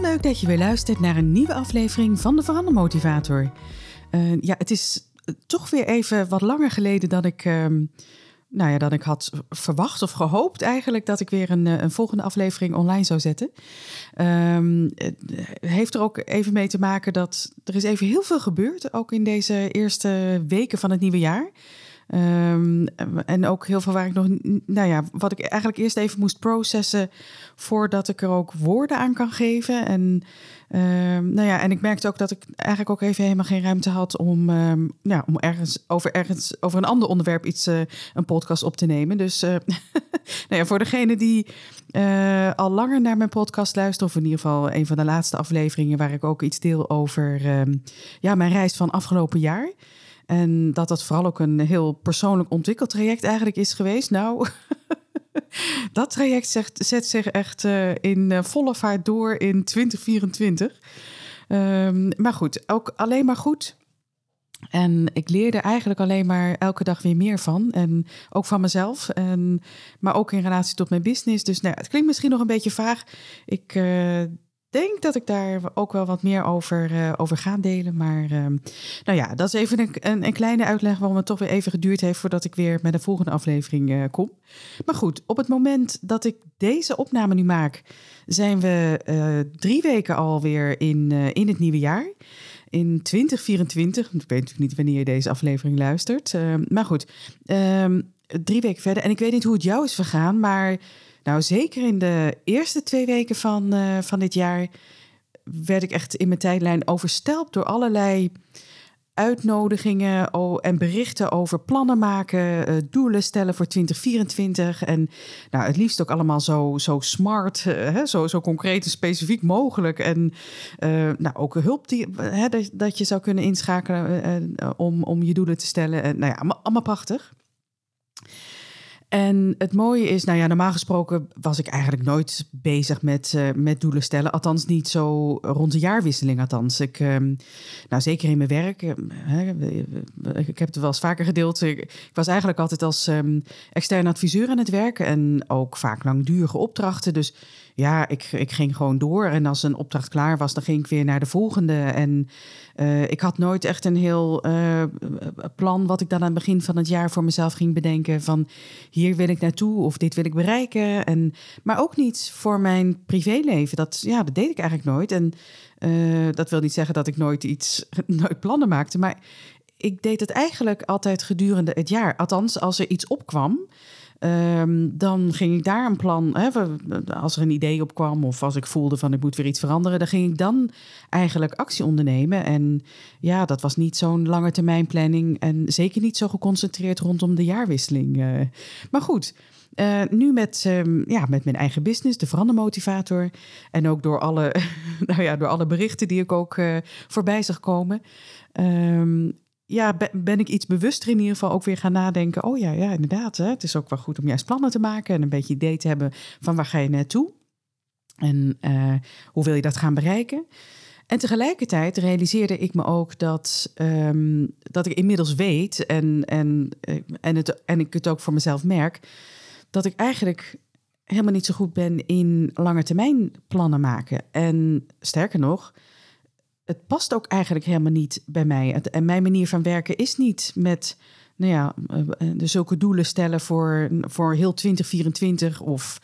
leuk dat je weer luistert naar een nieuwe aflevering van de Verandermotivator. Uh, ja, het is toch weer even wat langer geleden dan ik, ehm, nou ja, dan ik had verwacht of gehoopt eigenlijk dat ik weer een, eh, een volgende aflevering online zou zetten. Um, het heeft er ook even mee te maken dat er is even heel veel gebeurd, ook in deze eerste weken van het nieuwe jaar. Um, en ook heel veel waar ik nog, nou ja, wat ik eigenlijk eerst even moest processen voordat ik er ook woorden aan kan geven. En, um, nou ja, en ik merkte ook dat ik eigenlijk ook even helemaal geen ruimte had om, um, ja, om ergens over, ergens over een ander onderwerp iets, uh, een podcast op te nemen. Dus uh, nou ja, voor degene die uh, al langer naar mijn podcast luisteren, of in ieder geval een van de laatste afleveringen waar ik ook iets deel over ja, mijn reis van afgelopen jaar. En dat dat vooral ook een heel persoonlijk ontwikkeltraject eigenlijk is geweest. Nou, dat traject zet zich echt uh, in uh, volle vaart door in 2024. Um, maar goed, ook alleen maar goed. En ik leerde eigenlijk alleen maar elke dag weer meer van. En ook van mezelf. En, maar ook in relatie tot mijn business. Dus nou, het klinkt misschien nog een beetje vaag. Ik uh, denk dat ik daar ook wel wat meer over, uh, over ga delen. Maar uh, nou ja, dat is even een, een, een, kleine uitleg waarom het toch weer even geduurd heeft voordat ik weer met de volgende aflevering uh, kom. Maar goed, op het moment dat ik deze opname nu maak, zijn we uh, drie weken alweer in, in het nieuwe jaar. In 2024, ik weet natuurlijk niet wanneer je deze aflevering luistert. maar goed, ehm, drie weken verder. En ik weet niet hoe het jou is vergaan, maar nou, zeker in de eerste twee weken van, uh, van dit jaar werd ik echt in mijn tijdlijn overstelpt door allerlei uitnodigingen en berichten over plannen maken, uh, doelen stellen voor 2024. En nou, het liefst ook allemaal zo, zo smart, uh, hè, zo, zo concreet en specifiek mogelijk. En nou, ook hulp die, hè, dat, je zou kunnen inschakelen om, om je doelen te stellen. En, nou ja, allemaal prachtig. En het mooie is, nou ja, normaal gesproken was ik eigenlijk nooit bezig met, uh, met doelen stellen. Althans, niet zo rond de jaarwisseling. Althans, ik, uh, nou zeker in mijn werk. Uh, ik heb het wel eens vaker gedeeld. Ik, was eigenlijk altijd als um, extern adviseur aan het werken. En ook vaak langdurige opdrachten. Dus ja, ik, ik ging gewoon door. En als een opdracht klaar was, dan ging ik weer naar de volgende. En uh, ik had nooit echt een heel uh, plan wat ik dan aan het begin van het jaar voor mezelf ging bedenken. Van hier wil ik naartoe of dit wil ik bereiken. En, maar ook niet voor mijn privéleven. Dat, ja, dat deed ik eigenlijk nooit. En uh, dat wil niet zeggen dat ik nooit iets, nooit plannen maakte. Maar ik deed het eigenlijk altijd gedurende het jaar. Althans, als er iets opkwam. Um, dan ging ik daar een plan, hè, als er een idee opkwam of als ik voelde van ik moet weer iets veranderen, dan ging ik dan eigenlijk actie ondernemen. En ja, dat was niet zo'n lange termijn planning en zeker niet zo geconcentreerd rondom de jaarwisseling. Uh, maar goed, uh, nu met, um, ja, met mijn eigen business, de verandermotivator. En ook door alle, nou ja, door alle berichten die ik ook uh, voorbij zag komen. Um, ja, ben ik iets bewuster in ieder geval ook weer gaan nadenken. Oh ja, ja, inderdaad. Hè. Het is ook wel goed om juist plannen te maken en een beetje idee te hebben van waar ga je naartoe en uh, hoe wil je dat gaan bereiken. En tegelijkertijd realiseerde ik me ook dat, um, dat ik inmiddels weet en, en, eh, en, het, en ik het ook voor mezelf merk, dat ik eigenlijk helemaal niet zo goed ben in lange termijn plannen maken. En sterker nog, het past ook eigenlijk helemaal niet bij mij. En mijn manier van werken is niet met nou ja, de zulke doelen stellen voor, voor heel 2024 of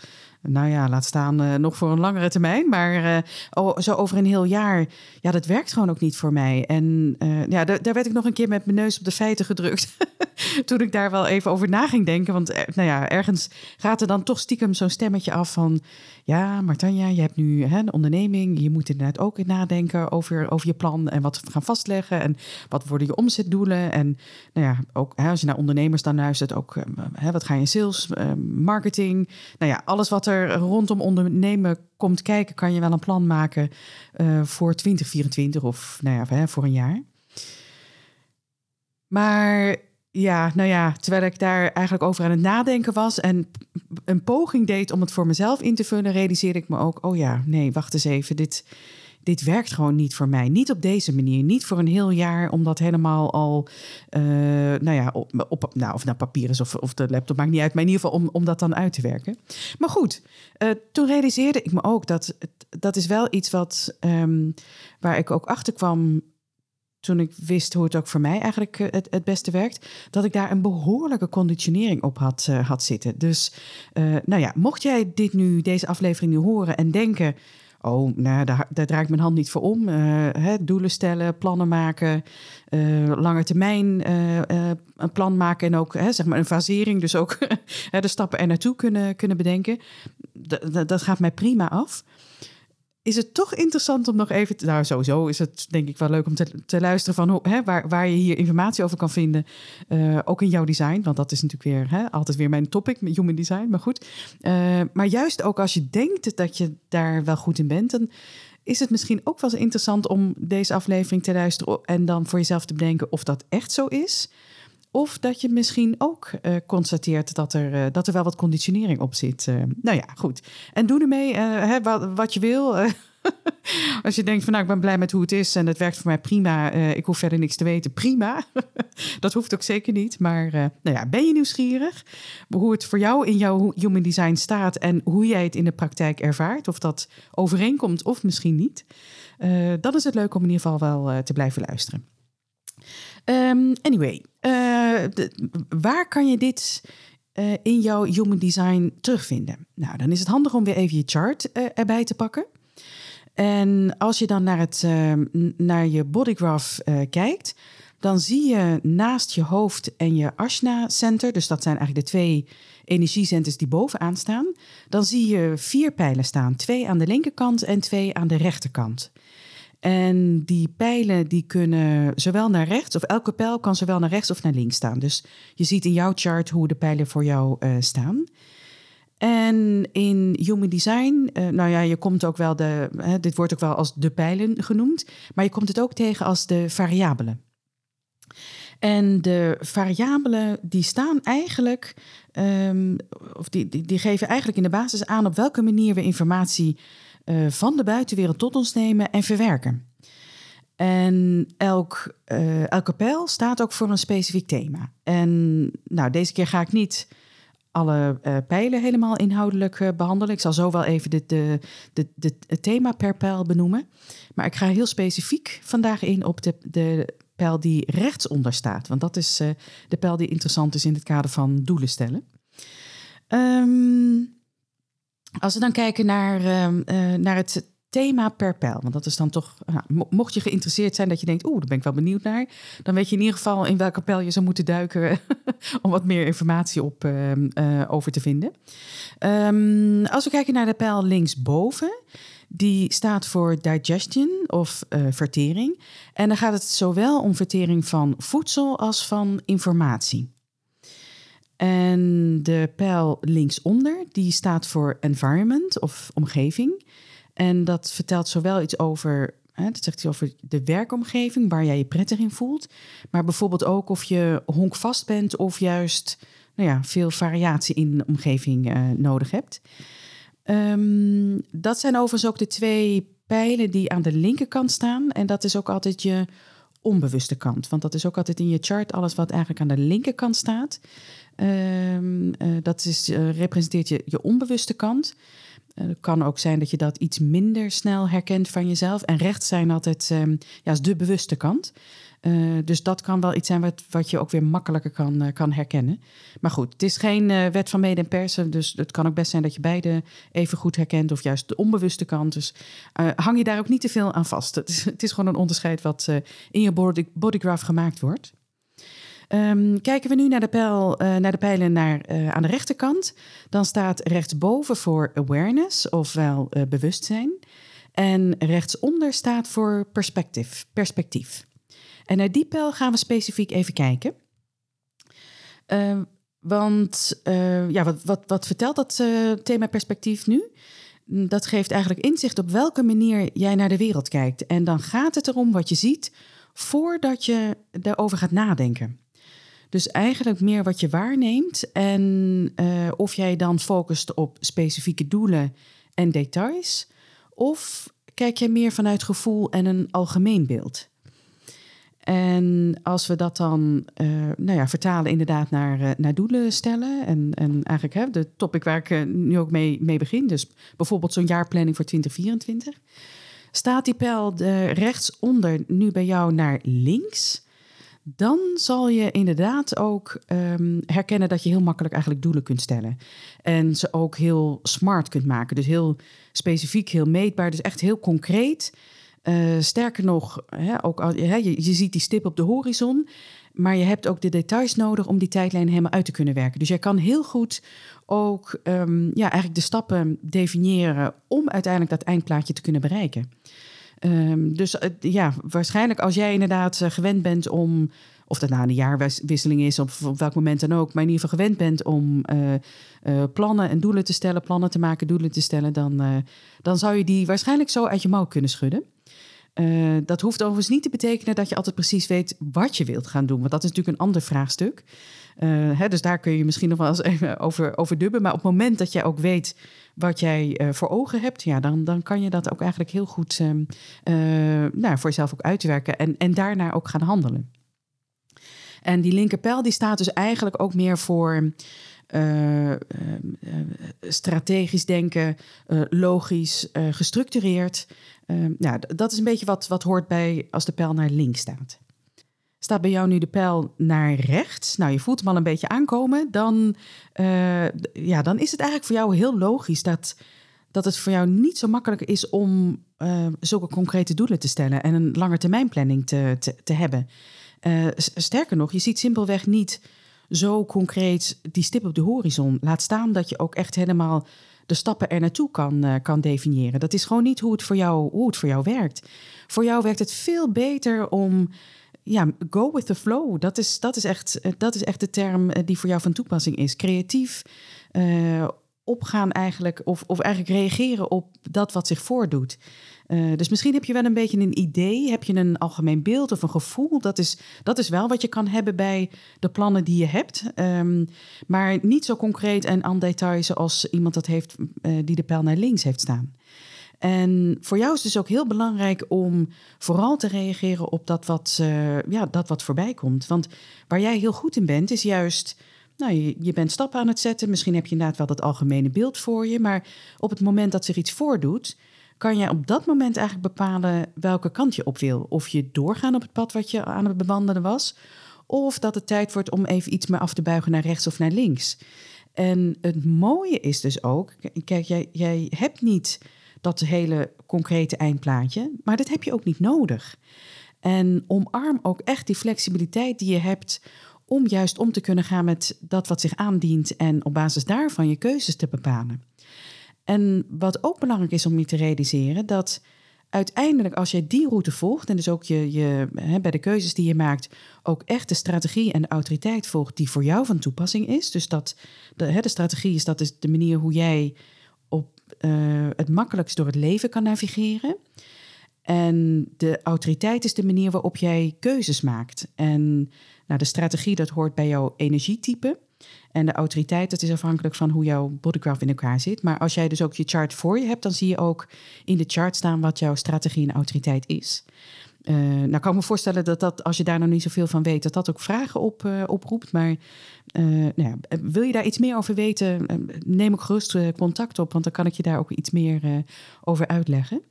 nou ja, laat staan uh, nog voor een langere termijn. Maar uh, zo over een heel jaar, ja, dat werkt gewoon ook niet voor mij. En uh, ja, daar werd ik nog een keer met mijn neus op de feiten gedrukt. toen ik daar wel even over na ging denken. Want nou ja, ergens gaat er dan toch stiekem zo'n stemmetje af van... ja, Martanja, je hebt nu hè, een onderneming. Je moet inderdaad ook nadenken over, over je plan en wat we gaan vastleggen. En wat worden je omzetdoelen? En nou ja, ook hè, als je naar ondernemers dan luistert, ook hè, wat ga je in sales, marketing... Nou ja, alles wat er rondom ondernemen komt kijken, kan je wel een plan maken uh, voor 2024 of nou ja, voor een jaar. Maar ja, nou ja, terwijl ik daar eigenlijk over aan het nadenken was en een poging deed om het voor mezelf in te vullen, realiseerde ik me ook: oh ja, nee, wacht eens even, dit, dit werkt gewoon niet voor mij. Niet op deze manier, niet voor een heel jaar, om dat helemaal al, uh, nou ja, op, op, nou, of nou papier is of, of de laptop, maakt niet uit, maar in ieder geval om, om dat dan uit te werken. Maar goed, uh, toen realiseerde ik me ook dat dat is wel iets wat, um, waar ik ook achter kwam toen ik wist hoe het ook voor mij eigenlijk eh, het, het beste werkt, dat ik daar een behoorlijke conditionering op had, had zitten. Dus nou ja, mocht jij dit nu, deze aflevering nu horen en denken. Oh, nou, daar, daar draai ik mijn hand niet voor om. hè, doelen stellen, plannen maken, lange termijn een plan maken en ook hè, zeg maar een fasering, dus ook de stappen er naartoe kunnen, kunnen bedenken. dat gaat mij prima af is het toch interessant om nog even... Nou, sowieso is het denk ik wel leuk om te, te luisteren van hoe, hè, waar, waar je hier informatie over kan vinden. Uh, ook in jouw design, want dat is natuurlijk weer hè, altijd weer mijn topic, met human design, maar goed. Uh, maar juist ook als je denkt dat je daar wel goed in bent, dan is het misschien ook wel eens interessant om deze aflevering te luisteren en dan voor jezelf te bedenken of dat echt zo is. Of dat je misschien ook uh, constateert dat er, uh, dat er wel wat conditionering op zit. Uh, nou ja, goed. En doe ermee hè, wat, wat, je wil. Als je denkt van nou, ik ben blij met hoe het is en het werkt voor mij prima. ik hoef verder niks te weten. Prima. dat hoeft ook zeker niet. Maar nou ja, ben je nieuwsgierig? Hoe het voor jou in jouw human design staat en hoe jij het in de praktijk ervaart. Of dat overeenkomt of misschien niet. dan is het leuk om in ieder geval wel te blijven luisteren. Um, anyway, uh, waar kan je dit uh, in jouw human design terugvinden? Nou, dan is het handig om weer even je chart uh, erbij te pakken. En als je dan naar, het, ehm, naar je bodygraph kijkt, dan zie je naast je hoofd en je Ashna Center, dus dat zijn eigenlijk de twee energiecenters die bovenaan staan, dan zie je vier pijlen staan. Twee aan de linkerkant en twee aan de rechterkant. En die pijlen die kunnen zowel naar rechts, of elke pijl kan zowel naar rechts of naar links staan. Dus je ziet in jouw chart hoe de pijlen voor jou uh, staan. En in Human Design, uh, nou ja, je komt ook wel de, hè, dit wordt ook wel als de pijlen genoemd, maar je komt het ook tegen als de variabelen. En de variabelen die staan eigenlijk, um, of die, die geven eigenlijk in de basis aan op welke manier we informatie uh, van de buitenwereld tot ons nemen en verwerken. En elk, uh, elke pijl staat ook voor een specifiek thema. En nou, deze keer ga ik niet alle uh, pijlen helemaal inhoudelijk behandelen. Ik zal zo wel even de, de, de, de, het thema per pijl benoemen. Maar ik ga heel specifiek vandaag in op de, de pijl die rechtsonder staat. Want dat is de pijl die interessant is in het kader van doelen stellen. Um, als we dan kijken naar, uh, naar het thema per pijl, want dat is dan toch, nou, mocht je geïnteresseerd zijn dat je denkt, oeh, daar ben ik wel benieuwd naar, dan weet je in ieder geval in welke pijl je zou moeten duiken om wat meer informatie op, uh, over te vinden. Um, als we kijken naar de pijl linksboven, die staat voor digestion of uh, vertering. En dan gaat het zowel om vertering van voedsel als van informatie. En de pijl linksonder, die staat voor environment of omgeving. En dat vertelt zowel iets over, hè, dat zegt iets over de werkomgeving, waar jij je prettig in voelt. Maar bijvoorbeeld ook of je honkvast bent of juist nou ja, veel variatie in de omgeving uh, nodig hebt. Um, dat zijn overigens ook de twee pijlen die aan de linkerkant staan. En dat is ook altijd je onbewuste kant. Want dat is ook altijd in je chart alles wat eigenlijk aan de linkerkant staat. Um, uh, dat is, uh, representeert je, je onbewuste kant. Uh, het kan ook zijn dat je dat iets minder snel herkent van jezelf. En rechts zijn altijd um, ja, is de bewuste kant. Dus dat kan wel iets zijn wat, wat je ook weer makkelijker kan, kan herkennen. Maar goed, het is geen wet van mede en persen. Dus het kan ook best zijn dat je beide even goed herkent. Of juist de onbewuste kant. Dus hang je daar ook niet te veel aan vast. Het is, het is gewoon een onderscheid wat in je body, bodygraph gemaakt wordt. Ehm, kijken we nu naar de, pijl, naar de pijlen naar, aan de rechterkant, dan staat rechtsboven voor awareness, ofwel uh, bewustzijn. En rechtsonder staat voor perspectief. perspectief. En naar die pijl gaan we specifiek even kijken. Ehm, want ja, wat, wat, vertelt dat thema perspectief nu? Dat geeft eigenlijk inzicht op welke manier jij naar de wereld kijkt. En dan gaat het erom wat je ziet voordat je daarover gaat nadenken. Dus eigenlijk meer wat je waarneemt en uh, of jij dan focust op specifieke doelen en details, of kijk jij meer vanuit gevoel en een algemeen beeld. En als we dat dan uh, nou ja, vertalen inderdaad naar, uh, naar doelen stellen. En, en eigenlijk hè, de topic waar ik nu ook mee, mee begin. Dus bijvoorbeeld zo'n jaarplanning voor 2024. Staat die pijl rechtsonder nu bij jou naar links? dan zal je inderdaad ook um, herkennen dat je heel makkelijk eigenlijk doelen kunt stellen. En ze ook heel smart kunt maken. Dus heel specifiek, heel meetbaar. Dus echt heel concreet. Uh, sterker nog, hè, ook hè, je, je ziet die stip op de horizon. Maar je hebt ook de details nodig om die tijdlijn helemaal uit te kunnen werken. Dus jij kan heel goed ook um, ja, eigenlijk de stappen definiëren om uiteindelijk dat eindplaatje te kunnen bereiken. Um, dus uh, ja, waarschijnlijk als jij inderdaad uh, gewend bent om, of dat nou een jaarwisseling is of op welk moment dan ook, maar in ieder geval gewend bent om uh, plannen en doelen te stellen, plannen te maken, doelen te stellen, dan, dan zou je die waarschijnlijk zo uit je mouw kunnen schudden. Dat hoeft overigens niet te betekenen dat je altijd precies weet wat je wilt gaan doen. Want dat is natuurlijk een ander vraagstuk. Hè, dus daar kun je misschien nog wel eens even over, over dubben. Maar op het moment dat jij ook weet wat jij voor ogen hebt, ja, dan, dan kan je dat ook eigenlijk heel goed uh, nou, voor jezelf ook uitwerken en, en daarna ook gaan handelen. En die linkerpijl die staat dus eigenlijk ook meer voor uh, uh, strategisch denken, logisch, gestructureerd. nou, dat is een beetje wat, wat hoort bij als de pijl naar links staat. Staat bij jou nu de pijl naar rechts? Nou, je voelt hem al een beetje aankomen. Dan, ja, dan is het eigenlijk voor jou heel logisch dat, dat het voor jou niet zo makkelijk is om zulke concrete doelen te stellen en een langetermijnplanning te, te, te hebben. Uh, sterker nog, je ziet simpelweg niet zo concreet die stip op de horizon. Laat staan dat je ook echt helemaal de stappen er naartoe kan, kan definiëren. Dat is gewoon niet hoe het, voor jou, hoe het voor jou werkt. Voor jou werkt het veel beter om ja, go with the flow. Dat is, dat is, echt, eh, dat is echt de term eh, die voor jou van toepassing is. Creatief opgaan eigenlijk, of, of eigenlijk reageren op dat wat zich voordoet. Uh, dus misschien heb je wel een beetje een idee, heb je een algemeen beeld of een gevoel. Dat is, dat is wel wat je kan hebben bij de plannen die je hebt. Um, maar niet zo concreet en aan details zoals iemand dat heeft uh, die de pijl naar links heeft staan. En voor jou is het dus ook heel belangrijk om vooral te reageren op dat wat, uh, ja, dat wat voorbij komt. Want waar jij heel goed in bent, is juist. Nou, je, je bent stappen aan het zetten. Misschien heb je inderdaad wel dat algemene beeld voor je. Maar op het moment dat zich iets voordoet, kan jij op dat moment eigenlijk bepalen welke kant je op wil. Of je doorgaan op het pad wat je aan het bewandelen was. Of dat het tijd wordt om even iets meer af te buigen naar rechts of naar links. En het mooie is dus ook, kijk, jij, jij hebt niet dat hele concrete eindplaatje. Maar dat heb je ook niet nodig. En omarm ook echt die flexibiliteit die je hebt om juist om te kunnen gaan met dat wat zich aandient en op basis daarvan je keuzes te bepalen. En wat ook belangrijk is om je te realiseren, dat uiteindelijk als je die route volgt en dus ook je, je hè, bij de keuzes die je maakt, ook echt de strategie en de autoriteit volgt die voor jou van toepassing is. Dus dat de, hè, de strategie is dat is de manier hoe jij uh, het makkelijkst door het leven kan navigeren. En de autoriteit is de manier waarop jij keuzes maakt. En nou, de strategie, dat hoort bij jouw energietype. En de autoriteit, dat is afhankelijk van hoe jouw bodygraph in elkaar zit. Maar als jij dus ook je chart voor je hebt, dan zie je ook in de chart staan wat jouw strategie en autoriteit is. Uh, nou kan ik me voorstellen dat, dat als je daar nog niet zoveel van weet, dat dat ook vragen op, uh, oproept. Maar uh, nou ja, wil je daar iets meer over weten, neem ook gerust contact op, want dan kan ik je daar ook iets meer over uitleggen.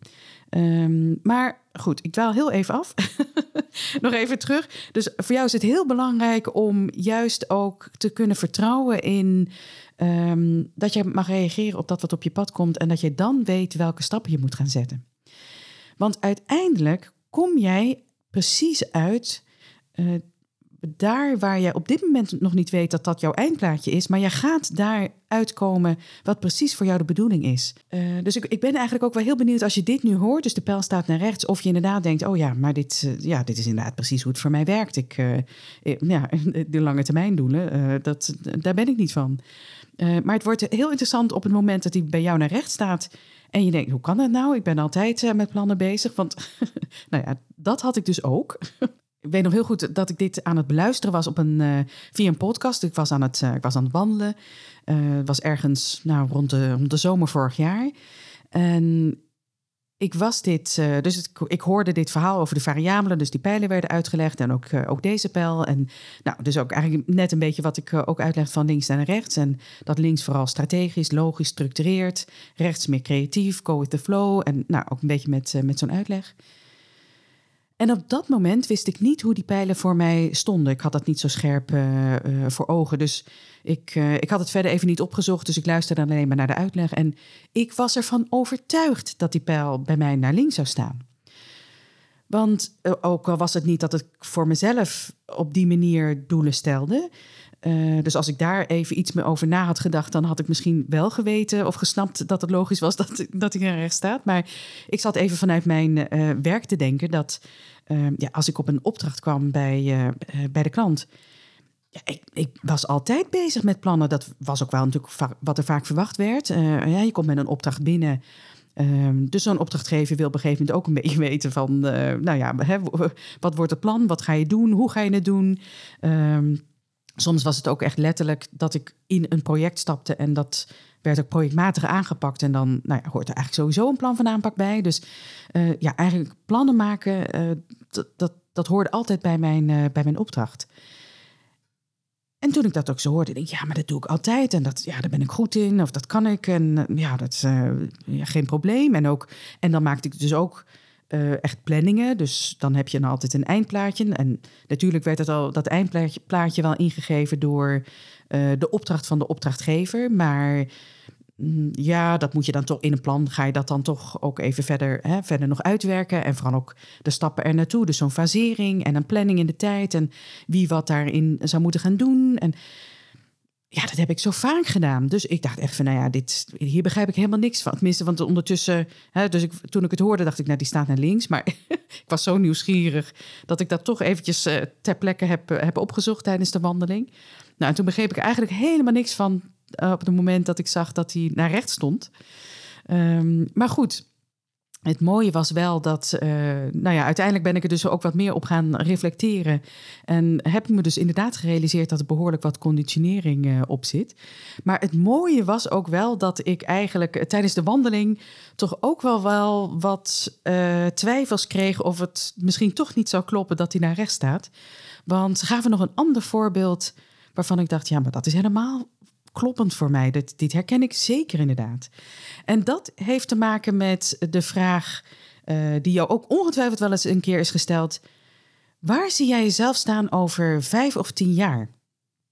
Um, maar goed, ik dwaal heel even af. nog even terug. Dus voor jou is het heel belangrijk om juist ook te kunnen vertrouwen in um, dat je mag reageren op dat wat op je pad komt en dat je dan weet welke stappen je moet gaan zetten. Want uiteindelijk kom jij precies uit. Uh, daar waar je op dit moment nog niet weet dat dat jouw eindplaatje is, maar je gaat daar uitkomen wat precies voor jou de bedoeling is. Uh, dus ik, ik ben eigenlijk ook wel heel benieuwd als je dit nu hoort, dus de pijl staat naar rechts, of je inderdaad denkt, oh ja, maar dit, uh, ja, dit is inderdaad precies hoe het voor mij werkt. Ik, uh, ja, de lange termijn doelen, dat, daar ben ik niet van. maar het wordt heel interessant op het moment dat hij bij jou naar rechts staat. En je denkt, hoe kan dat nou? Ik ben altijd met plannen bezig. Want nou ja, dat had ik dus ook ik weet nog heel goed dat ik dit aan het beluisteren was op een, uh, via een podcast. Ik was aan het, uh, ik was aan het wandelen. Uh, was ergens nou, rond, de, rond de zomer vorig jaar. En ik was dit, dus het, ik hoorde dit verhaal over de variabelen. Dus die pijlen werden uitgelegd en ook, ook deze pijl. En nou, dus ook eigenlijk net een beetje wat ik ook uitleg van links naar rechts. En dat links vooral strategisch, logisch, structureerd. Rechts meer creatief, go with the flow. En nou, ook een beetje met, met zo'n uitleg. En op dat moment wist ik niet hoe die pijlen voor mij stonden. Ik had dat niet zo scherp uh, uh, voor ogen. Dus ik, uh, ik had het verder even niet opgezocht. Dus ik luisterde alleen maar naar de uitleg. En ik was ervan overtuigd dat die pijl bij mij naar links zou staan. Want ook al was het niet dat ik voor mezelf op die manier doelen stelde. Uh, dus als ik daar even iets meer over na had gedacht, dan had ik misschien wel geweten of gesnapt dat het logisch was dat, dat hij er recht staat. Maar ik zat even vanuit mijn uh, werk te denken dat uh, ja, als ik op een opdracht kwam bij, bij de klant. Ja, ik, ik, was altijd bezig met plannen. Dat was ook wel natuurlijk wat er vaak verwacht werd. ja, je komt met een opdracht binnen. Um, dus zo'n opdrachtgever wil op een gegeven moment ook een beetje weten van, nou ja, wat wordt het plan? Wat ga je doen? Hoe ga je het doen? Um, soms was het ook echt letterlijk dat ik in een project stapte en dat werd ook projectmatig aangepakt. En dan nou ja, hoort er eigenlijk sowieso een plan van aanpak bij. Dus uh, ja, eigenlijk plannen maken, uh, dat, dat hoorde altijd bij mijn, uh, bij mijn opdracht. En toen ik dat ook zo hoorde, denk ik, ja, maar dat doe ik altijd. En dat, ja, daar ben ik goed in, of dat kan ik. En ja, dat is geen probleem. En, ook, en dan maakte ik dus ook uh, echt planningen. Dus dan heb je dan altijd een eindplaatje. En natuurlijk werd het al, dat eindplaatje plaatje wel ingegeven door uh, de opdracht van de opdrachtgever. Maar mm, ja, dat moet je dan toch in een plan. Ga je dat dan toch ook even verder, hè, verder nog uitwerken. En vooral ook de stappen er naartoe. Dus zo'n fasering en een planning in de tijd. En wie wat daarin zou moeten gaan doen. En ja, dat heb ik zo vaak gedaan. Dus ik dacht even, nou ja, dit, hier begrijp ik helemaal niks van. Tenminste, want ondertussen, hè, dus ik, toen ik het hoorde, dacht ik, nou, die staat naar links. Maar ik was zo nieuwsgierig dat ik dat toch eventjes uh, ter plekke heb, uh, heb opgezocht tijdens de wandeling. Nou, en toen begreep ik eigenlijk helemaal niks van uh, op het moment dat ik zag dat hij naar rechts stond. Um, maar goed, het mooie was wel dat, uh, nou ja, uiteindelijk ben ik er dus ook wat meer op gaan reflecteren. En heb ik me dus inderdaad gerealiseerd dat er behoorlijk wat conditionering uh, op zit. Maar het mooie was ook wel dat ik eigenlijk uh, tijdens de wandeling toch ook wel, wel wat twijfels kreeg of het misschien toch niet zou kloppen dat hij naar rechts staat. Want ze gaven nog een ander voorbeeld waarvan ik dacht, ja, maar dat is helemaal kloppend voor mij. Dat, dit herken ik zeker inderdaad. En dat heeft te maken met de vraag uh, die jou ook ongetwijfeld wel eens een keer is gesteld. Waar zie jij jezelf staan over vijf of tien jaar?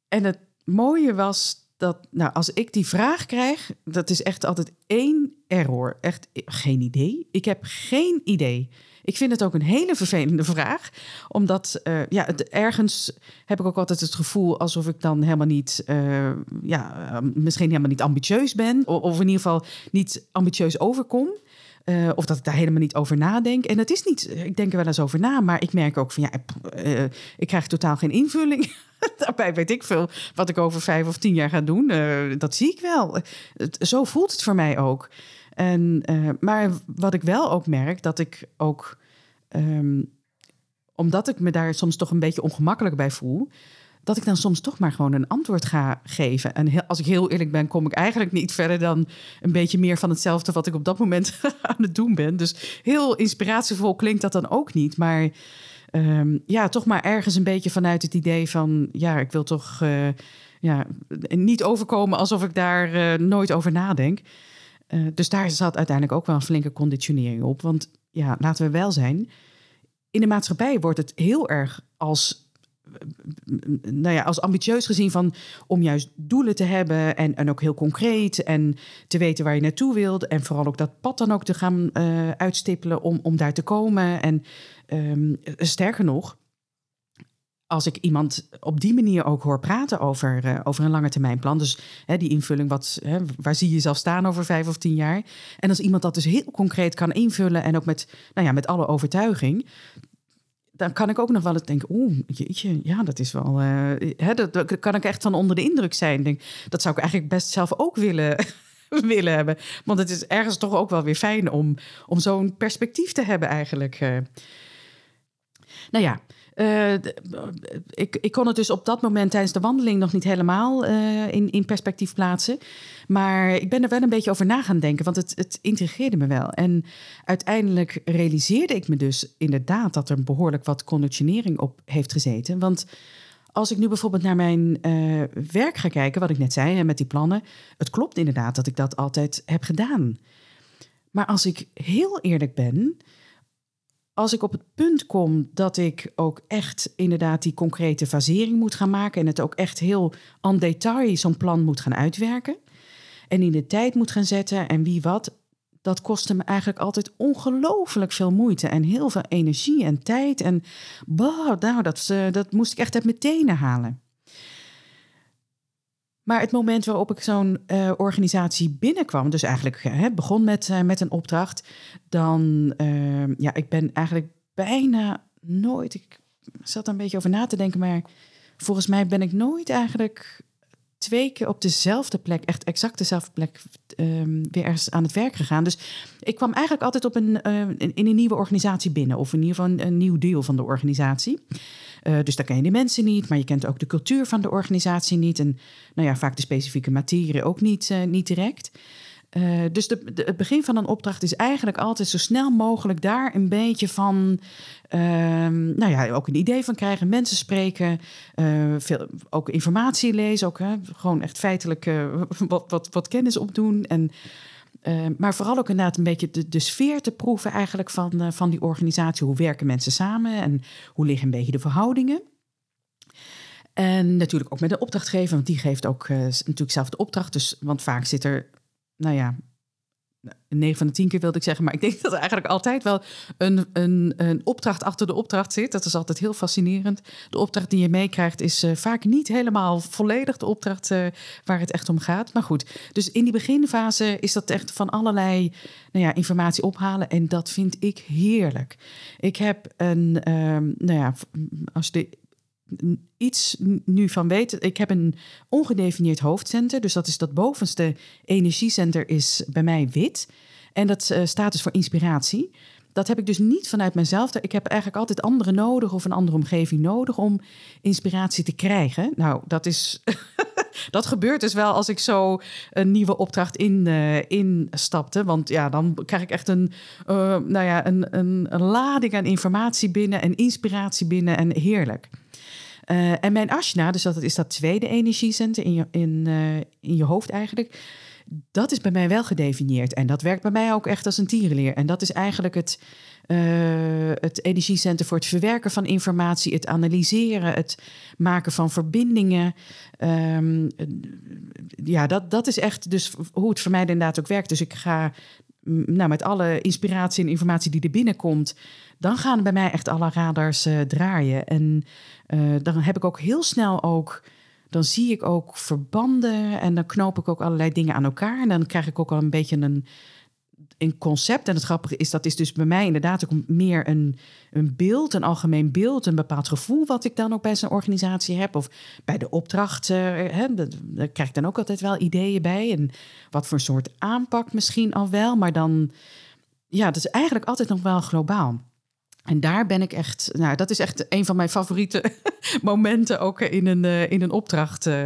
En het mooie was dat, nou, als ik die vraag krijg, dat is echt altijd één error. Echt geen idee. Ik heb geen idee. Ik vind het ook een hele vervelende vraag, omdat uh, ja, ergens heb ik ook altijd het gevoel alsof ik dan helemaal niet, uh, ja, uh, misschien helemaal niet ambitieus ben, of, in ieder geval niet ambitieus overkom. Uh, of dat ik daar helemaal niet over nadenk. En het is niet, ik denk er wel eens over na, maar ik merk ook van ja, ik krijg totaal geen invulling. Daarbij weet ik veel wat ik over vijf of tien jaar ga doen. Dat zie ik wel. Zo voelt het voor mij ook. En, maar wat ik wel ook merk, dat ik ook, um, omdat ik me daar soms toch een beetje ongemakkelijk bij voel, dat ik dan soms toch maar gewoon een antwoord ga geven. En heel, als ik heel eerlijk ben, kom ik eigenlijk niet verder dan een beetje meer van hetzelfde wat ik op dat moment aan het doen ben. Dus heel inspiratievol klinkt dat dan ook niet. Maar um, ja, toch maar ergens een beetje vanuit het idee van, ja, ik wil toch uh, ja, niet overkomen alsof ik daar uh, nooit over nadenk. Uh, dus daar zat uiteindelijk ook wel een flinke conditionering op. Want ja, laten we wel zijn. In de maatschappij wordt het heel erg als nou ja, als ambitieus gezien van om juist doelen te hebben en, en ook heel concreet en te weten waar je naartoe wilt en vooral ook dat pad dan ook te gaan uh, uitstippelen om, om daar te komen. En um, sterker nog, als ik iemand op die manier ook hoor praten over, uh, over een lange termijn plan. Dus hè, die invulling, wat, hè, waar zie je jezelf staan over vijf of tien jaar? En als iemand dat dus heel concreet kan invullen en ook met, nou ja, met alle overtuiging. Dan kan ik ook nog wel eens denken, oeh, jeetje, ja, dat is wel... Uh, hè, dat, kan ik echt van onder de indruk zijn. Denk, dat zou ik eigenlijk best zelf ook willen, willen hebben. Want het is ergens toch ook wel weer fijn om, om zo'n perspectief te hebben eigenlijk. Uh. Nou ja, uh, ik, ik kon het dus op dat moment tijdens de wandeling nog niet helemaal uh, in, in perspectief plaatsen. Maar ik ben er wel een beetje over na gaan denken, want het, het intrigeerde me wel. En uiteindelijk realiseerde ik me dus inderdaad dat er behoorlijk wat conditionering op heeft gezeten. Want als ik nu bijvoorbeeld naar mijn werk ga kijken, wat ik net zei met die plannen, het klopt inderdaad dat ik dat altijd heb gedaan. Maar als ik heel eerlijk ben, als ik op het punt kom dat ik ook echt inderdaad die concrete fasering moet gaan maken en het ook echt heel en detail zo'n plan moet gaan uitwerken en in de tijd moet gaan zetten en wie wat, dat kostte me eigenlijk altijd ongelooflijk veel moeite en heel veel energie en tijd en bah, nou, dat, uh, dat moest ik echt uit mijn tenen halen. Maar het moment waarop ik zo'n uh, organisatie binnenkwam, dus eigenlijk begon met, uh, met een opdracht, dan, ehm, ja, ik ben eigenlijk bijna nooit, ik zat er een beetje over na te denken, maar volgens mij ben ik nooit eigenlijk twee keer op dezelfde plek, echt exact dezelfde plek, um, weer ergens aan het werk gegaan. Dus ik kwam eigenlijk altijd op een, in, in een nieuwe organisatie binnen, of in ieder geval een, nieuw deel van de organisatie. Uh, dus dan ken je de mensen niet, maar je kent ook de cultuur van de organisatie niet. En nou ja, vaak de specifieke materie ook niet, uh, niet direct. Uh, dus de, het begin van een opdracht is eigenlijk altijd zo snel mogelijk daar een beetje van, ehm, nou ja, ook een idee van krijgen, mensen spreken, veel, ook informatie lezen, ook hè, gewoon echt feitelijk wat, wat, wat kennis opdoen. En maar vooral ook inderdaad een beetje de, de sfeer te proeven eigenlijk van, van die organisatie. Hoe werken mensen samen en hoe liggen een beetje de verhoudingen? En natuurlijk ook met de opdrachtgever, want die geeft ook natuurlijk zelf de opdracht. Dus, want vaak zit er, nou ja, 9 van de 10 keer wilde ik zeggen, maar ik denk dat er eigenlijk altijd wel een, een, een opdracht achter de opdracht zit. Dat is altijd heel fascinerend. De opdracht die je meekrijgt is uh, vaak niet helemaal volledig de opdracht uh, waar het echt om gaat. Maar goed, dus in die beginfase is dat echt van allerlei nou ja, informatie ophalen en dat vind ik heerlijk. Ik heb een, um, nou ja, als de iets nu van weet. Ik heb een ongedefinieerd hoofdcenter. Dus dat is dat bovenste energiecenter is bij mij wit. En dat uh, staat dus voor inspiratie. Dat heb ik dus niet vanuit mezelf. Ik heb eigenlijk altijd anderen nodig of een andere omgeving nodig om inspiratie te krijgen. Nou, dat is. dat gebeurt dus wel als ik zo een nieuwe opdracht in, uh, instapte. Want ja, dan krijg ik echt een, uh, nou ja, een, een lading aan informatie binnen en inspiratie binnen en heerlijk. Uh, en mijn ashna, dus dat is dat tweede energiecentrum in je, in, uh, in je hoofd eigenlijk. Dat is bij mij wel gedefinieerd. En dat werkt bij mij ook echt als een tierenleer. En dat is eigenlijk het, uh, het energiecentrum voor het verwerken van informatie, het analyseren, het maken van verbindingen. Um, ja, dat, dat is echt dus hoe het voor mij inderdaad ook werkt. Dus ik ga nou, met alle inspiratie en informatie die er binnenkomt, dan gaan bij mij echt alle radars uh, draaien. En uh, dan heb ik ook heel snel ook, dan zie ik ook verbanden en dan knoop ik ook allerlei dingen aan elkaar. En dan krijg ik ook al een beetje een, een concept. En het grappige is, dat is dus bij mij inderdaad ook meer een, een beeld, een algemeen beeld, een bepaald gevoel wat ik dan ook bij zo'n organisatie heb. Of bij de opdracht, uh, daar krijg ik dan ook altijd wel ideeën bij. En wat voor soort aanpak misschien al wel, maar dan, ja, dat is eigenlijk altijd nog wel globaal. En daar ben ik echt, nou, dat is echt een van mijn favoriete momenten ook in een, uh, in een opdracht. Uh,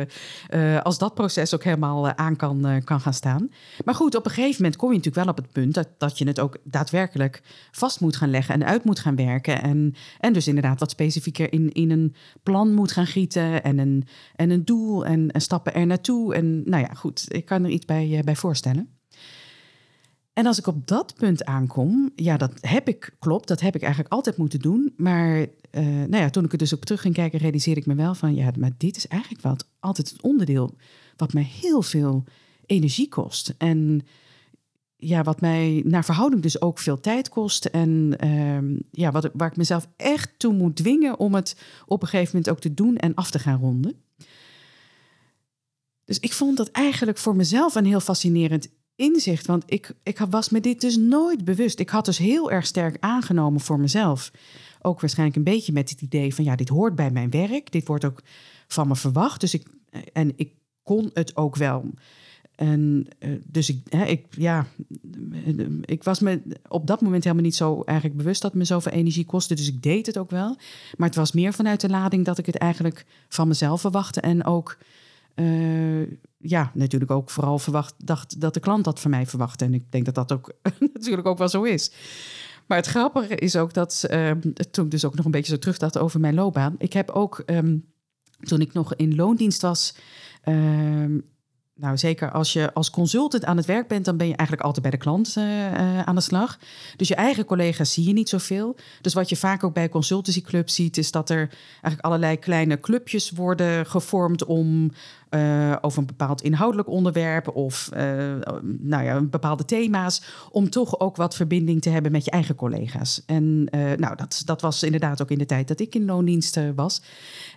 uh, als dat proces ook helemaal aan kan, kan gaan staan. Maar goed, op een gegeven moment kom je natuurlijk wel op het punt dat, dat je het ook daadwerkelijk vast moet gaan leggen en uit moet gaan werken. En, en dus inderdaad wat specifieker in, in een plan moet gaan gieten en een, en een doel en, en stappen er naartoe. En nou ja, goed, ik kan er iets bij, bij voorstellen. En als ik op dat punt aankom, ja, dat heb ik, klopt, dat heb ik eigenlijk altijd moeten doen. Maar uh, nou ja, toen ik er dus op terug ging kijken, realiseerde ik me wel van, ja, maar dit is eigenlijk wel altijd het onderdeel wat mij heel veel energie kost. En ja, wat mij naar verhouding dus ook veel tijd kost. En ehm, ja, wat, waar ik mezelf echt toe moet dwingen om het op een gegeven moment ook te doen en af te gaan ronden. Dus ik vond dat eigenlijk voor mezelf een heel fascinerend inzicht. Want ik, ik was me dit dus nooit bewust. Ik had dus heel erg sterk aangenomen voor mezelf. Ook waarschijnlijk een beetje met het idee van ja, dit hoort bij mijn werk. Dit wordt ook van me verwacht. Dus ik, en ik kon het ook wel. En uh, dus ik, hè, ik, ja, ik was me op dat moment helemaal niet zo eigenlijk bewust dat me zoveel energie kostte. Dus ik deed het ook wel. Maar het was meer vanuit de lading dat ik het eigenlijk van mezelf verwachtte. En ook, uh, ja, natuurlijk ook vooral verwacht, dacht dat de klant dat van mij verwachtte. En ik denk dat dat ook natuurlijk ook wel zo is. Maar het grappige is ook dat, uh, toen ik dus ook nog een beetje zo terugdacht over mijn loopbaan. Ik heb ook, um, toen ik nog in loondienst was, uh, nou, zeker als je als consultant aan het werk bent, dan ben je eigenlijk altijd bij de klant uh, aan de slag. Dus je eigen collega's zie je niet zoveel. Dus wat je vaak ook bij consultancyclubs ziet, is dat er eigenlijk allerlei kleine clubjes worden gevormd om uh, over een bepaald inhoudelijk onderwerp of uh, nou ja, bepaalde thema's, om toch ook wat verbinding te hebben met je eigen collega's. En uh, nou, dat, dat was inderdaad ook in de tijd dat ik in loondienst was.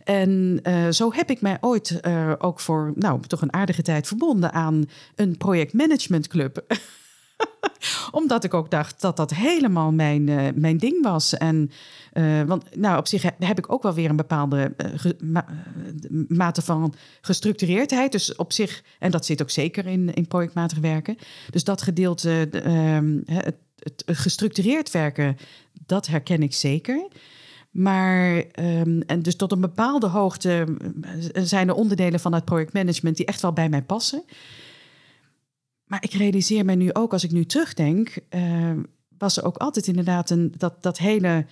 En zo heb ik mij ooit ook voor nou, toch een aardige tijd verbonden aan een projectmanagementclub. Omdat ik ook dacht dat dat helemaal mijn, uh, mijn ding was. En uh, want nou, op zich heb ik ook wel weer een bepaalde ma mate van gestructureerdheid. Dus op zich, en dat zit ook zeker in, in projectmatig werken. Dus dat gedeelte, um, het, het, gestructureerd werken, dat herken ik zeker. Maar um, en dus tot een bepaalde hoogte zijn er onderdelen van het projectmanagement die echt wel bij mij passen. Maar ik realiseer me nu ook, als ik nu terugdenk, uh, was er ook altijd inderdaad een, dat, dat hele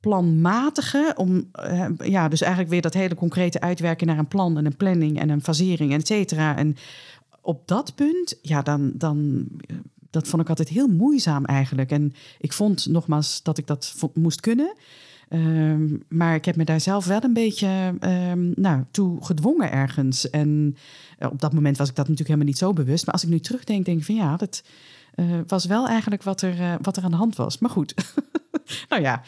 planmatige, om, uh, ja, dus eigenlijk weer dat hele concrete uitwerken naar een plan en een planning en een fasering, et cetera. En op dat punt, ja, dan, dan, dat vond ik altijd heel moeizaam eigenlijk. En ik vond nogmaals dat ik dat moest kunnen. Um, maar ik heb me daar zelf wel een beetje um, nou, toe gedwongen ergens. En uh, op dat moment was ik dat natuurlijk helemaal niet zo bewust. Maar als ik nu terugdenk, denk ik van ja, dat uh, was wel eigenlijk wat er, uh, wat er aan de hand was. Maar goed, nou ja,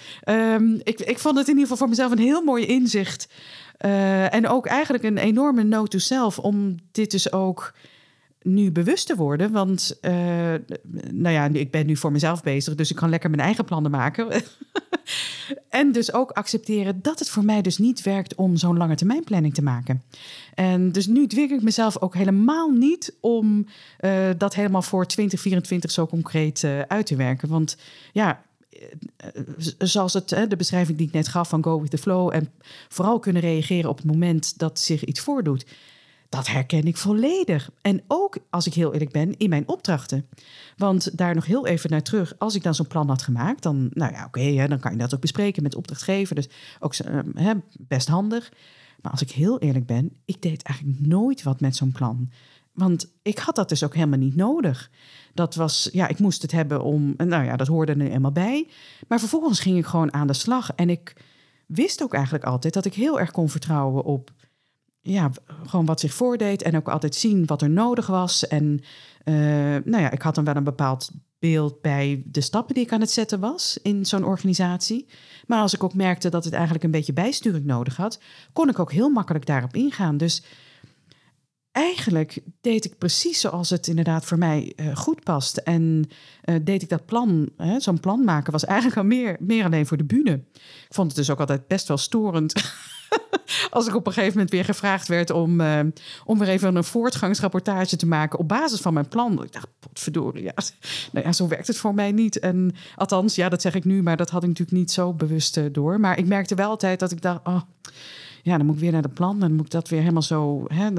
um, ik, ik vond het in ieder geval voor mezelf een heel mooi inzicht. en ook eigenlijk een enorme note to self om dit dus ook nu bewust te worden. Want uh, nou ja, ik ben nu voor mezelf bezig, dus ik kan lekker mijn eigen plannen maken. en dus ook accepteren dat het voor mij dus niet werkt om zo'n lange termijn planning te maken. En dus nu dwing ik mezelf ook helemaal niet om uh, dat helemaal voor 2024 zo concreet uh, uit te werken. Want ja, zoals het, de beschrijving die ik net gaf van go with the flow en vooral kunnen reageren op het moment dat zich iets voordoet dat herken ik volledig. En ook, als ik heel eerlijk ben, in mijn opdrachten. Want daar nog heel even naar terug. Als ik dan zo'n plan had gemaakt, dan, nou ja, oké, dan kan je dat ook bespreken met de opdrachtgever. Dus ook uh, best handig. Maar als ik heel eerlijk ben, ik deed eigenlijk nooit wat met zo'n plan. Want ik had dat dus ook helemaal niet nodig. Dat was, ja, ik moest het hebben om, nou ja, dat hoorde er eenmaal bij. Maar vervolgens ging ik gewoon aan de slag. En ik wist ook eigenlijk altijd dat ik heel erg kon vertrouwen op ja, gewoon wat zich voordeed en ook altijd zien wat er nodig was. En uh, nou ja, ik had dan wel een bepaald beeld bij de stappen die ik aan het zetten was in zo'n organisatie. Maar als ik ook merkte dat het eigenlijk een beetje bijsturing nodig had, kon ik ook heel makkelijk daarop ingaan. Dus eigenlijk deed ik precies zoals het inderdaad voor mij uh, goed past. En uh, deed ik dat plan, zo'n plan maken, was eigenlijk al meer, meer alleen voor de bühne. Ik vond het dus ook altijd best wel storend als ik op een gegeven moment weer gevraagd werd om, uh, om weer even een voortgangsrapportage te maken op basis van mijn plan. Ik dacht, potverdorie, ja. Nou ja, zo werkt het voor mij niet. En althans, ja, dat zeg ik nu, maar dat had ik natuurlijk niet zo bewust uh, door. Maar ik merkte wel altijd dat ik dacht, oh, ja, dan moet ik weer naar de plan. Dan moet ik dat weer helemaal zo hè,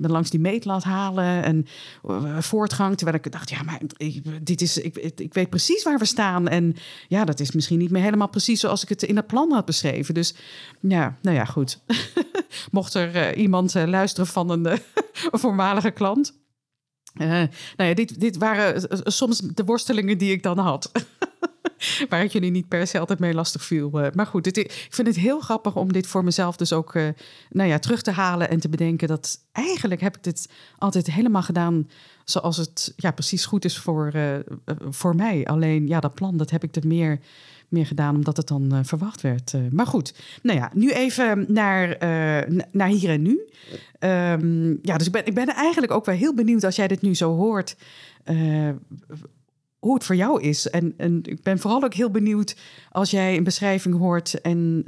langs die meetlat halen en uh, voortgang. Terwijl ik dacht, ja, maar ik, dit is, ik, ik weet precies waar we staan. En ja, dat is misschien niet meer helemaal precies zoals ik het in het plan had beschreven. Dus ja, nou ja, goed. Mocht er uh, iemand uh, luisteren van een, een voormalige klant. nou ja, dit, dit waren soms de worstelingen die ik dan had. waar ik jullie niet per se altijd mee lastig viel. Eh, maar goed, ik vind het heel grappig om dit voor mezelf dus ook uh, nou ja, terug te halen en te bedenken dat eigenlijk heb ik dit altijd helemaal gedaan zoals het ja, precies goed is voor, uh, voor mij. Alleen ja, dat plan, dat heb ik er meer meer gedaan omdat het dan verwacht werd. Maar goed, nou ja, nu even naar, naar hier en nu. Um, ja, dus ik ben, ik ben eigenlijk ook wel heel benieuwd als jij dit nu zo hoort. Hoe het voor jou is. En, en ik ben vooral ook heel benieuwd als jij een beschrijving hoort. en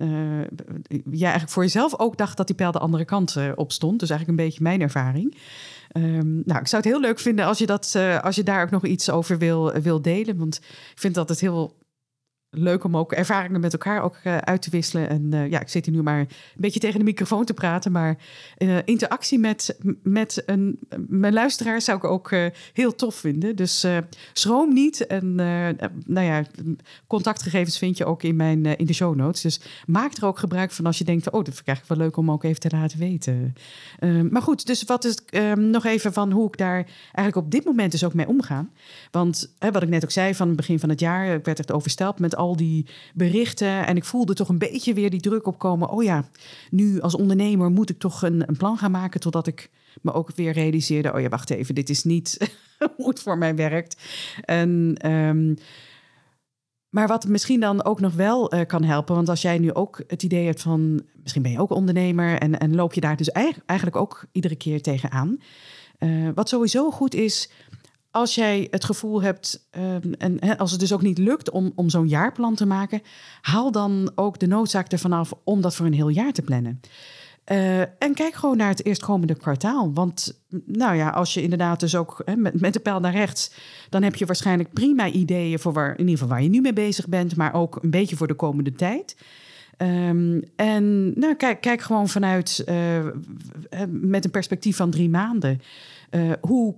jij eigenlijk voor jezelf ook dacht dat die pijl de andere kant op stond. Dus eigenlijk een beetje mijn ervaring. Um, nou, ik zou het heel leuk vinden als je, dat, als je daar ook nog iets over wil, wil delen. Want ik vind dat het heel leuk om ook ervaringen met elkaar ook uh, uit te wisselen. En uh, ja, ik zit hier nu maar een beetje tegen de microfoon te praten. Maar uh, interactie met, met een, mijn luisteraars zou ik ook heel tof vinden. Dus schroom niet. En nou ja, contactgegevens vind je ook in, mijn, in de show notes. Dus maak er ook gebruik van als je denkt... oh, dat vind ik wel leuk om ook even te laten weten. Ehm, maar goed, dus wat is um, nog even van hoe ik daar eigenlijk op dit moment dus ook mee omga. Want wat ik net ook zei van het begin van het jaar... ik werd echt overstelpt met al die berichten. En ik voelde toch een beetje weer die druk opkomen. Oh ja, nu als ondernemer moet ik toch een, een plan gaan maken. Totdat ik me ook weer realiseerde: oh ja, wacht even, dit is niet hoe het voor mij werkt. En. Um, maar wat misschien dan ook nog wel uh, kan helpen, want als jij nu ook het idee hebt van, misschien ben je ook ondernemer en, en loop je daar dus eigenlijk ook iedere keer tegenaan. Uh, wat sowieso goed is, als jij het gevoel hebt, ehm, en als het dus ook niet lukt om, om zo'n jaarplan te maken, haal dan ook de noodzaak ervan af om dat voor een heel jaar te plannen. Uh, en kijk gewoon naar het eerstkomende kwartaal. Want nou ja, als je inderdaad dus ook met, met de pijl naar rechts, dan heb je waarschijnlijk prima ideeën voor waar, in ieder geval waar je nu mee bezig bent, maar ook een beetje voor de komende tijd. Um, en nou, kijk, kijk gewoon vanuit uh, met een perspectief van drie maanden. Uh, hoe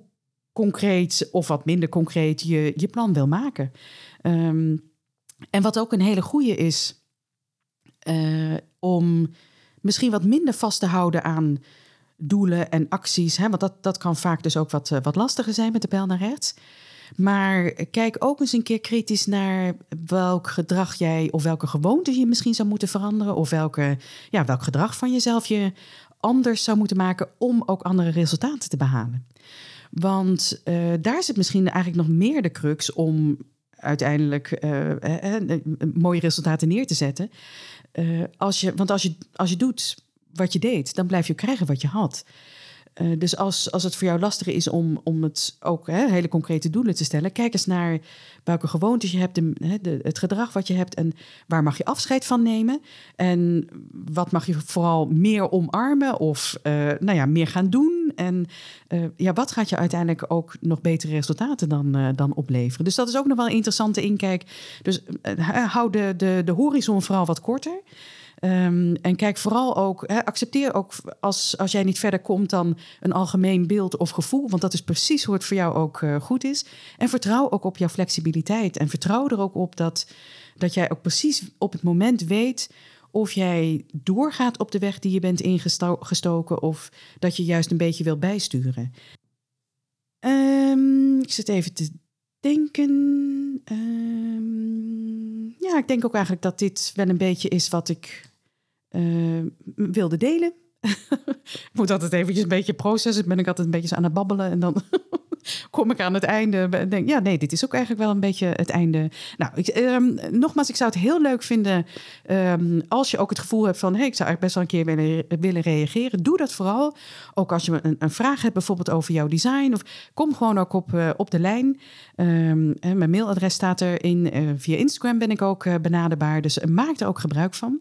concreet of wat minder concreet je, je plan wil maken. Um, en wat ook een hele goede is, uh, om misschien wat minder vast te houden aan doelen en acties. Hè? Want dat, dat kan vaak dus ook wat, uh, wat lastiger zijn met de pijl naar rechts. Maar kijk ook eens een keer kritisch naar welk gedrag jij of welke gewoonte je misschien zou moeten veranderen. Of welke, ja, welk gedrag van jezelf je anders zou moeten maken om ook andere resultaten te behalen. Want uh, daar zit misschien eigenlijk nog meer de crux om uiteindelijk uh, mooie resultaten neer te zetten. als je, want als je, als je doet wat je deed, dan blijf je krijgen wat je had. Uh, dus als, als het voor jou lastiger is om, om het ook hè, hele concrete doelen te stellen, kijk eens naar welke gewoontes je hebt, de, het gedrag wat je hebt en waar mag je afscheid van nemen. En wat mag je vooral meer omarmen of uh, nou ja, meer gaan doen. En uh, ja, wat gaat je uiteindelijk ook nog betere resultaten dan, dan opleveren. Dus dat is ook nog wel een interessante inkijk. Dus hou de, de, de horizon vooral wat korter. Um, en kijk vooral ook, accepteer ook als, als jij niet verder komt dan een algemeen beeld of gevoel, want dat is precies hoe het voor jou ook uh, goed is. En vertrouw ook op jouw flexibiliteit en vertrouw er ook op dat, dat jij ook precies op het moment weet of jij doorgaat op de weg die je bent ingestoken of dat je juist een beetje wil bijsturen. Um, ik zit even te denken. Um, ja, ik denk ook eigenlijk dat dit wel een beetje is wat ik uh, wilde delen. ik moet altijd eventjes een beetje processen. Ben ik altijd een beetje aan het babbelen. En dan kom ik aan het einde en denk... ja, nee, dit is ook eigenlijk wel een beetje het einde. Nou, ik, um, nogmaals, ik zou het heel leuk vinden... Um, als je ook het gevoel hebt van... hey, ik zou eigenlijk best wel een keer willen, willen reageren. Doe dat vooral. Ook als je een, een, vraag hebt bijvoorbeeld over jouw design... of kom gewoon ook op, uh, op de lijn. Um, mijn mailadres staat erin. Uh, via Instagram ben ik ook benaderbaar. Dus maak er ook gebruik van.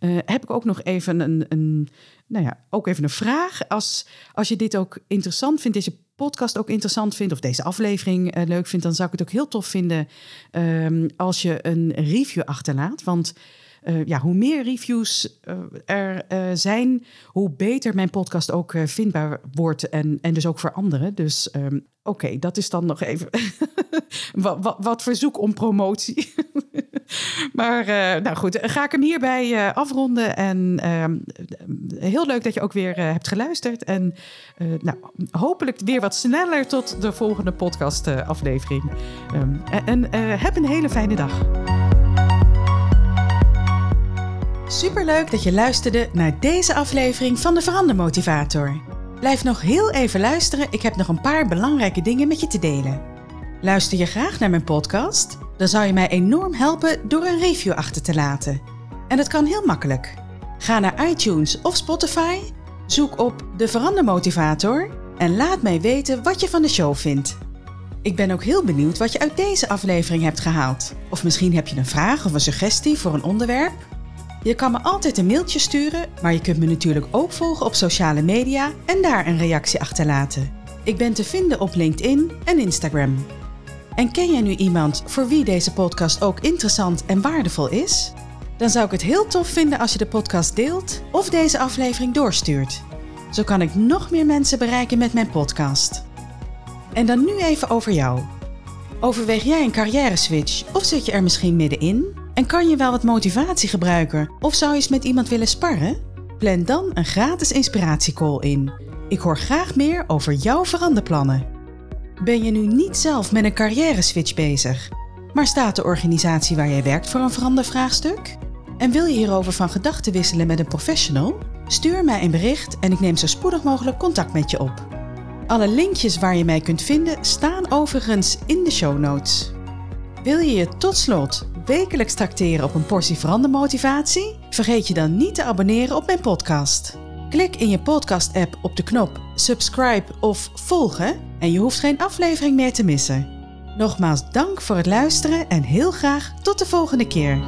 Uh, heb ik ook nog even een, een, nou ja, ook even een vraag. Als, als je dit ook interessant vindt, deze podcast ook interessant vindt, of deze aflevering uh, leuk vindt, dan zou ik het ook heel tof vinden um, als je een review achterlaat. Want uh, ja, hoe meer reviews er zijn, hoe beter mijn podcast ook vindbaar wordt en, en dus ook voor anderen. Dus um, oké, dat is dan nog even wat, wat, wat verzoek om promotie. maar uh, nou goed, ga ik hem hierbij uh, afronden. En ehm, heel leuk dat je ook weer hebt geluisterd. En nou, hopelijk weer wat sneller tot de volgende podcast aflevering. Um, en heb een hele fijne dag. Superleuk dat je luisterde naar deze aflevering van de Verandermotivator. Blijf nog heel even luisteren, ik heb nog een paar belangrijke dingen met je te delen. Luister je graag naar mijn podcast? Dan zou je mij enorm helpen door een review achter te laten. En dat kan heel makkelijk. Ga naar iTunes of Spotify, zoek op de Verandermotivator en laat mij weten wat je van de show vindt. Ik ben ook heel benieuwd wat je uit deze aflevering hebt gehaald. Of misschien heb je een vraag of een suggestie voor een onderwerp? Je kan me altijd een mailtje sturen, maar je kunt me natuurlijk ook volgen op sociale media en daar een reactie achterlaten. Ik ben te vinden op LinkedIn en Instagram. En ken jij nu iemand voor wie deze podcast ook interessant en waardevol is? Dan zou ik het heel tof vinden als je de podcast deelt of deze aflevering doorstuurt. Zo kan ik nog meer mensen bereiken met mijn podcast. En dan nu even over jou. Overweeg jij een carrière switch of zit je er misschien middenin? En kan je wel wat motivatie gebruiken? Of zou je eens met iemand willen sparren? Plan dan een gratis inspiratiecall in. Ik hoor graag meer over jouw veranderplannen. Ben je nu niet zelf met een carrière switch bezig, maar staat de organisatie waar jij werkt voor een verandervraagstuk? En wil je hierover van gedachten wisselen met een professional? Stuur mij een bericht en ik neem zo spoedig mogelijk contact met je op. Alle linkjes waar je mij kunt vinden staan overigens in de show notes. Wil je je tot slot wekelijks tracteren op een portie verandermotivatie? Vergeet je dan niet te abonneren op mijn podcast. Klik in je podcast-app op de knop subscribe of volgen en je hoeft geen aflevering meer te missen. Nogmaals dank voor het luisteren en heel graag tot de volgende keer.